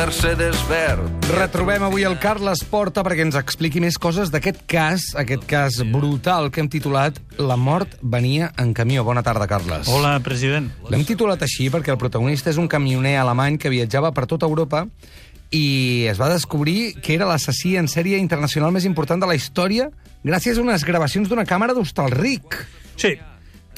Mercedes verd. Retrobem avui el Carles Porta perquè ens expliqui més coses d'aquest cas, aquest cas brutal que hem titulat La mort venia en camió. Bona tarda, Carles. Hola, president. L'hem titulat així perquè el protagonista és un camioner alemany que viatjava per tota Europa i es va descobrir que era l'assassí en sèrie internacional més important de la història gràcies a unes gravacions d'una càmera d'Hostalric. Sí,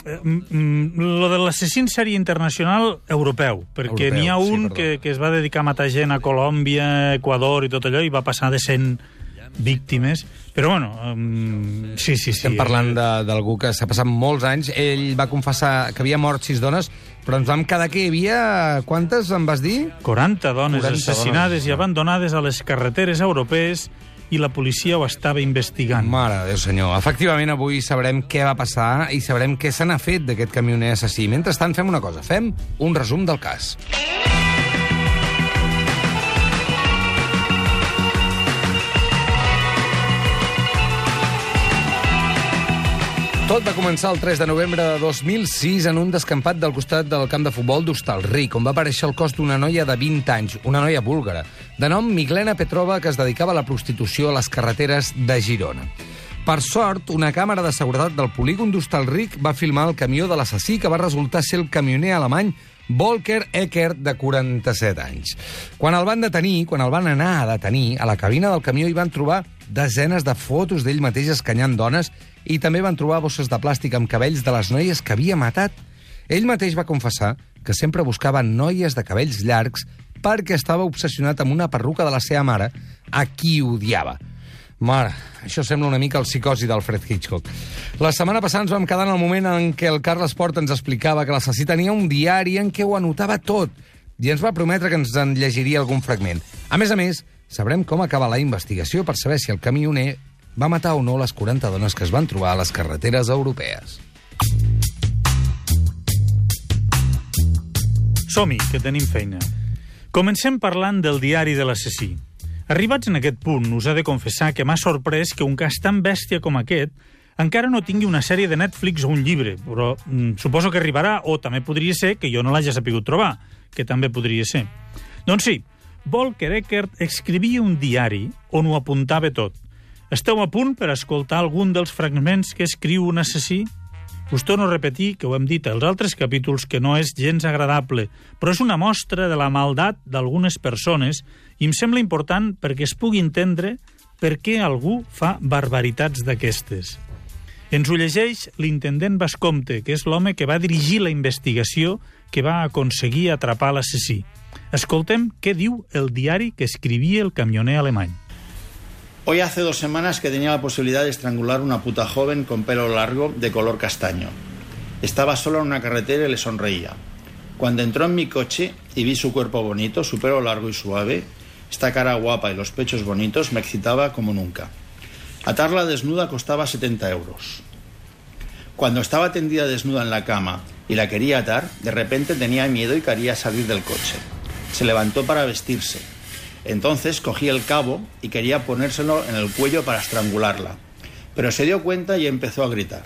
lo de l'assassí en sèrie internacional europeu, perquè n'hi ha sí, un perdó. que, que es va dedicar a matar gent a Colòmbia, Equador i tot allò, i va passar de 100 víctimes. Però, bueno, um, sí, sí, sí. Estem parlant de- d'algú que s'ha passat molts anys. Ell va confessar que havia mort sis dones, però ens vam quedar que hi havia... Quantes, em vas dir? 40 dones 40 assassinades dones. i abandonades a les carreteres europees i la policia ho estava investigant. Mare de Déu senyor. Efectivament, avui sabrem què va passar i sabrem què se n'ha fet d'aquest camioner assassí. Mentrestant, fem una cosa. Fem un resum del cas. Tot va començar el 3 de novembre de 2006 en un descampat del costat del camp de futbol d'Hostalric, on va aparèixer el cos d'una noia de 20 anys, una noia búlgara, de nom Miglena Petrova, que es dedicava a la prostitució a les carreteres de Girona. Per sort, una càmera de seguretat del polígon d'Hostalric va filmar el camió de l'assassí, que va resultar ser el camioner alemany Volker Eckert, de 47 anys. Quan el van detenir, quan el van anar a detenir, a la cabina del camió hi van trobar desenes de fotos d'ell mateix escanyant dones i també van trobar bosses de plàstic amb cabells de les noies que havia matat. Ell mateix va confessar que sempre buscava noies de cabells llargs perquè estava obsessionat amb una perruca de la seva mare, a qui odiava. Mare, això sembla una mica el psicosi d'Alfred Hitchcock. La setmana passada ens vam quedar en el moment en què el Carles Porta ens explicava que l'assassí tenia un diari en què ho anotava tot i ens va prometre que ens en llegiria algun fragment. A més a més, sabrem com acaba la investigació per saber si el camioner va matar o no les 40 dones que es van trobar a les carreteres europees. Som-hi, que tenim feina. Comencem parlant del diari de l'assassí. Arribats en aquest punt, us he de confessar que m'ha sorprès que un cas tan bèstia com aquest encara no tingui una sèrie de Netflix o un llibre, però mm, suposo que arribarà, o també podria ser que jo no l'hagi sapigut trobar, que també podria ser. Doncs sí, Volker Eckert escrivia un diari on ho apuntava tot. Esteu a punt per escoltar algun dels fragments que escriu un assassí? Us torno a repetir que ho hem dit als altres capítols que no és gens agradable, però és una mostra de la maldat d'algunes persones i em sembla important perquè es pugui entendre per què algú fa barbaritats d'aquestes. Ens ho llegeix l'intendent Bascomte, que és l'home que va dirigir la investigació que va aconseguir atrapar l'assassí. Escoltem què diu el diari que escrivia el camioner alemany. Hoy hace dos semanas que tenía la posibilidad de estrangular una puta joven con pelo largo de color castaño. Estaba sola en una carretera y le sonreía. Cuando entró en mi coche y vi su cuerpo bonito, su pelo largo y suave, esta cara guapa y los pechos bonitos me excitaba como nunca. Atarla desnuda costaba 70 euros. Cuando estaba tendida desnuda en la cama y la quería atar, de repente tenía miedo y quería salir del coche. Se levantó para vestirse. Entonces cogí el cabo y quería ponérselo en el cuello para estrangularla. Pero se dio cuenta y empezó a gritar.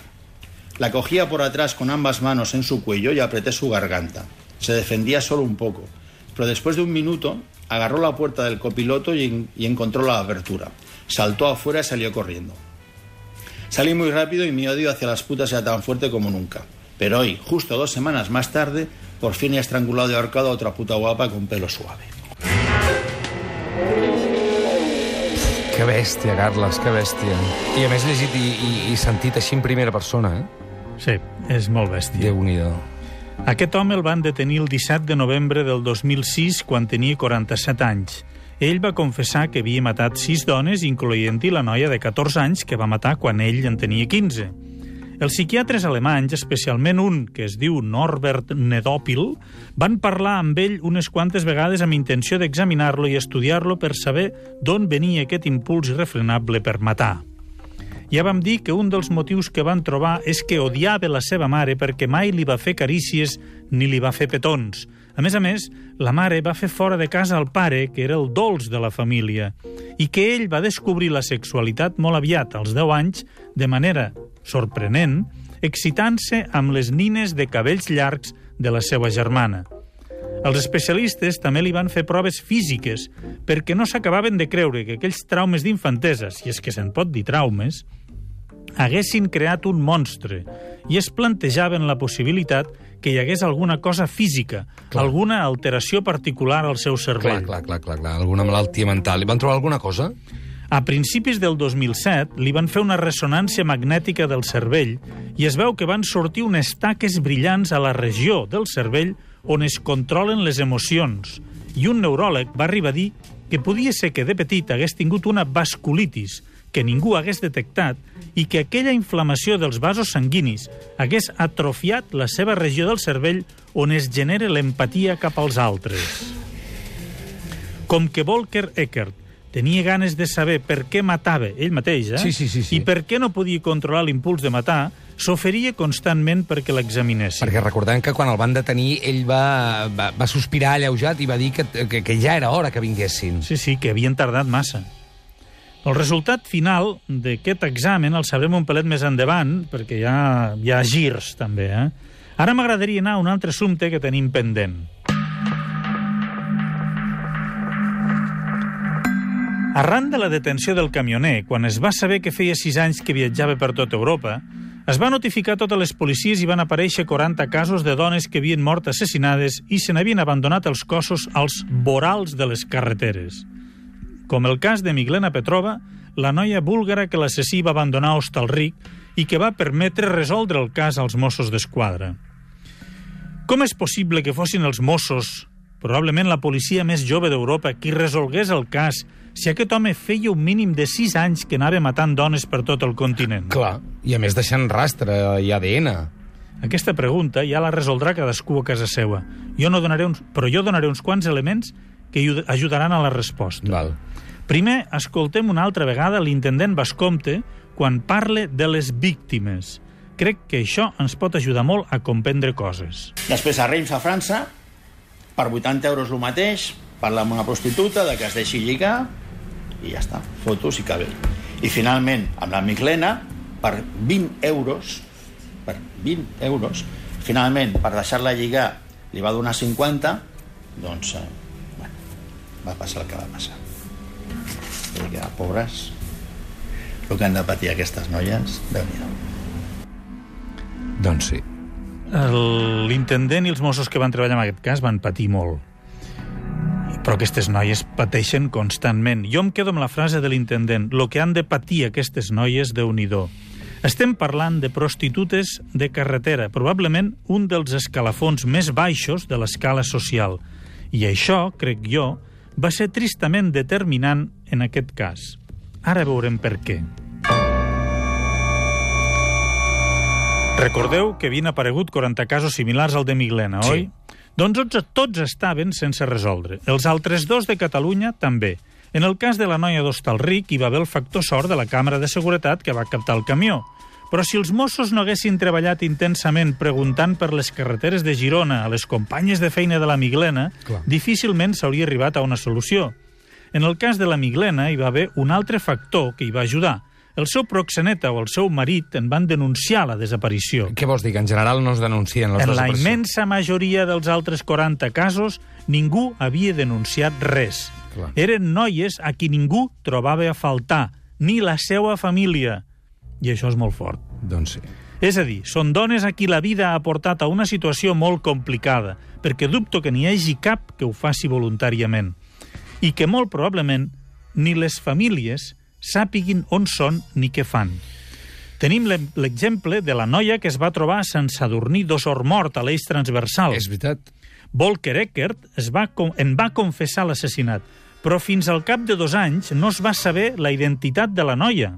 La cogía por atrás con ambas manos en su cuello y apreté su garganta. Se defendía solo un poco, pero después de un minuto agarró la puerta del copiloto y, encontró la abertura. Saltó afuera y salió corriendo. Salí muy rápido y mi odio hacia las putas era tan fuerte como nunca. Pero hoy, justo dos semanas más tarde, por fin he estrangulado y ahorcado a otra puta guapa con pelo suave. Que bèstia, Carles, que bèstia. I a més llegit i, i, i sentit així en primera persona, eh? Sí, és molt bèstia. Déu-n'hi-do. Aquest home el van detenir el 17 de novembre del 2006 quan tenia 47 anys. Ell va confessar que havia matat sis dones, incloent-hi la noia de 14 anys que va matar quan ell en tenia 15. Els psiquiatres alemanys, especialment un que es diu Norbert Nedopil, van parlar amb ell unes quantes vegades amb intenció d'examinar-lo i estudiar-lo per saber d'on venia aquest impuls irrefrenable per matar. Ja vam dir que un dels motius que van trobar és que odiava la seva mare perquè mai li va fer carícies ni li va fer petons. A més a més, la mare va fer fora de casa el pare, que era el dolç de la família, i que ell va descobrir la sexualitat molt aviat, als 10 anys, de manera sorprenent, excitant-se amb les nines de cabells llargs de la seva germana. Els especialistes també li van fer proves físiques perquè no s'acabaven de creure que aquells traumes d'infantesa, si és que se'n pot dir traumes, haguessin creat un monstre i es plantejaven la possibilitat que hi hagués alguna cosa física, clar. alguna alteració particular al seu cervell. Clar, clar, clar, clar, clar, alguna malaltia mental. Li van trobar alguna cosa? A principis del 2007 li van fer una ressonància magnètica del cervell i es veu que van sortir unes taques brillants a la regió del cervell on es controlen les emocions. I un neuròleg va arribar a dir que podia ser que de petit hagués tingut una vasculitis, que ningú hagués detectat i que aquella inflamació dels vasos sanguinis hagués atrofiat la seva regió del cervell on es genera l'empatia cap als altres. Com que Volker Eckert tenia ganes de saber per què matava ell mateix, eh? Sí, sí, sí, sí. i per què no podia controlar l'impuls de matar, s'oferia constantment perquè l'examinessin. Perquè recordem que quan el van detenir ell va, va, va sospirar alleujat i va dir que, que, que ja era hora que vinguessin. Sí, sí, que havien tardat massa. El resultat final d'aquest examen el sabrem un pelet més endavant, perquè hi ha, hi ha girs, també. Eh? Ara m'agradaria anar a un altre assumpte que tenim pendent. Arran de la detenció del camioner, quan es va saber que feia sis anys que viatjava per tota Europa, es va notificar a totes les policies i van aparèixer 40 casos de dones que havien mort assassinades i se n'havien abandonat els cossos als vorals de les carreteres com el cas de Miglena Petrova, la noia búlgara que l'assassí va abandonar a Hostalric i que va permetre resoldre el cas als Mossos d'Esquadra. Com és possible que fossin els Mossos, probablement la policia més jove d'Europa, qui resolgués el cas si aquest home feia un mínim de 6 anys que anava matant dones per tot el continent? Clar, i a més deixant rastre i ADN. Aquesta pregunta ja la resoldrà cadascú a casa seva. Jo no donaré uns, però jo donaré uns quants elements que ajudaran a la resposta. Val. Primer, escoltem una altra vegada l'intendent Bascomte quan parle de les víctimes. Crec que això ens pot ajudar molt a comprendre coses. Després a Reims, a França, per 80 euros el mateix, parla amb una prostituta de que es deixi lligar i ja està, fotos i cabell. I finalment, amb la Miglena, per 20 euros, per 20 euros, finalment, per deixar-la lligar, li va donar 50, doncs, eh, va passar el que va passar. I que, pobres, el que han de patir aquestes noies, déu nhi Doncs sí. L'intendent i els Mossos que van treballar en aquest cas van patir molt. Però aquestes noies pateixen constantment. Jo em quedo amb la frase de l'intendent. Lo que han de patir aquestes noies, de nhi Estem parlant de prostitutes de carretera, probablement un dels escalafons més baixos de l'escala social. I això, crec jo, va ser tristament determinant en aquest cas. Ara veurem per què. Recordeu que havien aparegut 40 casos similars al de Miglena, Sí. oi? Doncs tots, tots estaven sense resoldre. Els altres dos de Catalunya també. En el cas de la noia d'Hostalric hi va haver el factor sort de la càmera de seguretat que va captar el camió. Però si els Mossos no haguessin treballat intensament preguntant per les carreteres de Girona a les companyes de feina de la Miglena, Clar. difícilment s'hauria arribat a una solució. En el cas de la Miglena hi va haver un altre factor que hi va ajudar. El seu proxeneta o el seu marit en van denunciar la desaparició. Què vols dir, que en general no es denuncien les En la desaparicions? immensa majoria dels altres 40 casos, ningú havia denunciat res. Clar. Eren noies a qui ningú trobava a faltar, ni la seva família. I això és molt fort. Doncs sí. És a dir, són dones a qui la vida ha portat a una situació molt complicada, perquè dubto que n'hi hagi cap que ho faci voluntàriament. I que molt probablement ni les famílies sàpiguin on són ni què fan. Tenim l'exemple de la noia que es va trobar sense adornir d'osor mort a l'eix transversal. És veritat. Volker Eckert es va, en va confessar l'assassinat, però fins al cap de dos anys no es va saber la identitat de la noia.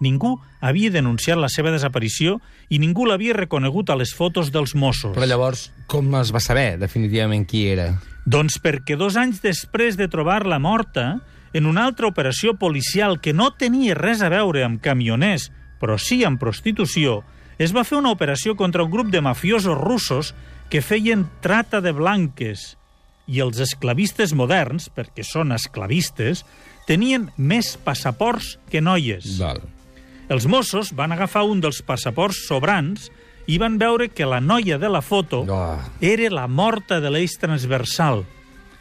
Ningú havia denunciat la seva desaparició i ningú l'havia reconegut a les fotos dels Mossos. Però llavors, com es va saber definitivament qui era? Doncs perquè dos anys després de trobar-la morta, en una altra operació policial que no tenia res a veure amb camioners, però sí amb prostitució, es va fer una operació contra un grup de mafiosos russos que feien trata de blanques. I els esclavistes moderns, perquè són esclavistes, tenien més passaports que noies. Val. Els Mossos van agafar un dels passaports sobrants i van veure que la noia de la foto Oh. era la morta de l'eix transversal.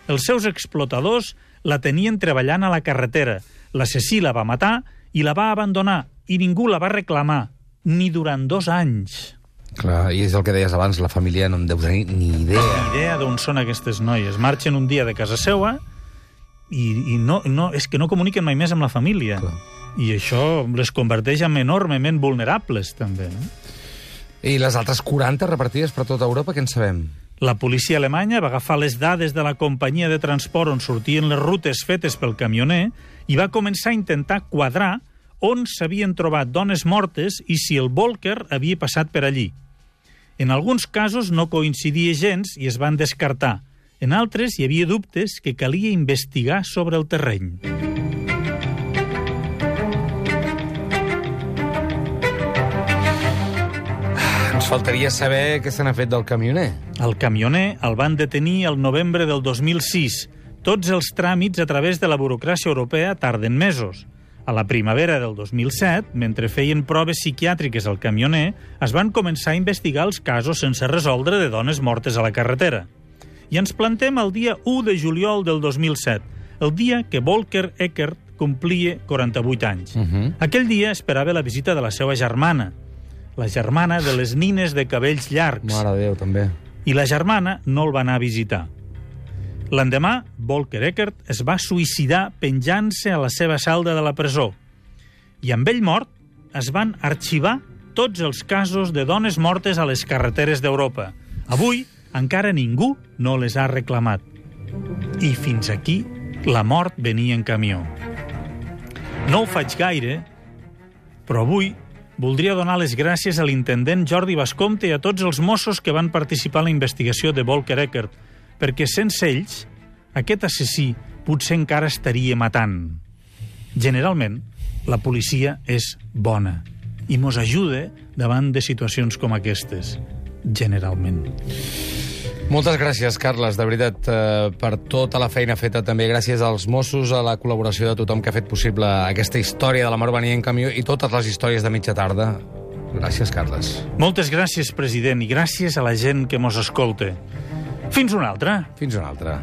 Els seus explotadors la tenien treballant a la carretera. L'assassí la va matar i la va abandonar i ningú la va reclamar, ni durant dos anys. Clar, i és el que deies abans, la família no en deu tenir ni idea. Idea d'on són aquestes noies. Marxen un dia de casa seua i, i no, no, és que no comuniquen mai més amb la família. Clar. I això les converteix en enormement vulnerables, també. No? I les altres 40 repartides per tota Europa, què en sabem? La policia alemanya va agafar les dades de la companyia de transport on sortien les rutes fetes pel camioner i va començar a intentar quadrar on s'havien trobat dones mortes i si el Volker havia passat per allí. En alguns casos no coincidia gens i es van descartar. En altres hi havia dubtes que calia investigar sobre el terreny. Ens faltaria saber què se n'ha fet del camioner. El camioner el van detenir el novembre del 2006. Tots els tràmits a través de la burocràcia europea tarden mesos. A la primavera del 2007, mentre feien proves psiquiàtriques al camioner, es van començar a investigar els casos sense resoldre de dones mortes a la carretera. I ens plantem el dia 1 de juliol del 2007, el dia que Volker Eckert complia 48 anys. Uh -huh. Aquell dia esperava la visita de la seva germana, la germana de les nines de cabells llargs Mare de Déu, també. i la germana no el va anar a visitar. L'endemà, Volker Eckert es va suïcidar penjant-se a la seva celda de la presó. I amb ell mort es van arxivar tots els casos de dones mortes a les carreteres d'Europa. Avui encara ningú no les ha reclamat. I fins aquí la mort venia en camió. No ho faig gaire, però avui voldria donar les gràcies a l'intendent Jordi Bascomte i a tots els Mossos que van participar en la investigació de Volker Eckert, perquè sense ells aquest assassí potser encara estaria matant. Generalment, la policia és bona i mos ajuda davant de situacions com aquestes. Generalment. Moltes gràcies, Carles, de veritat, eh, per tota la feina feta també. Gràcies als Mossos, a la col·laboració de tothom que ha fet possible aquesta història de la mort venia en camió i totes les històries de mitja tarda. Gràcies, Carles. Moltes gràcies, president, i gràcies a la gent que mos escolta. Fins una altra. Fins una altra.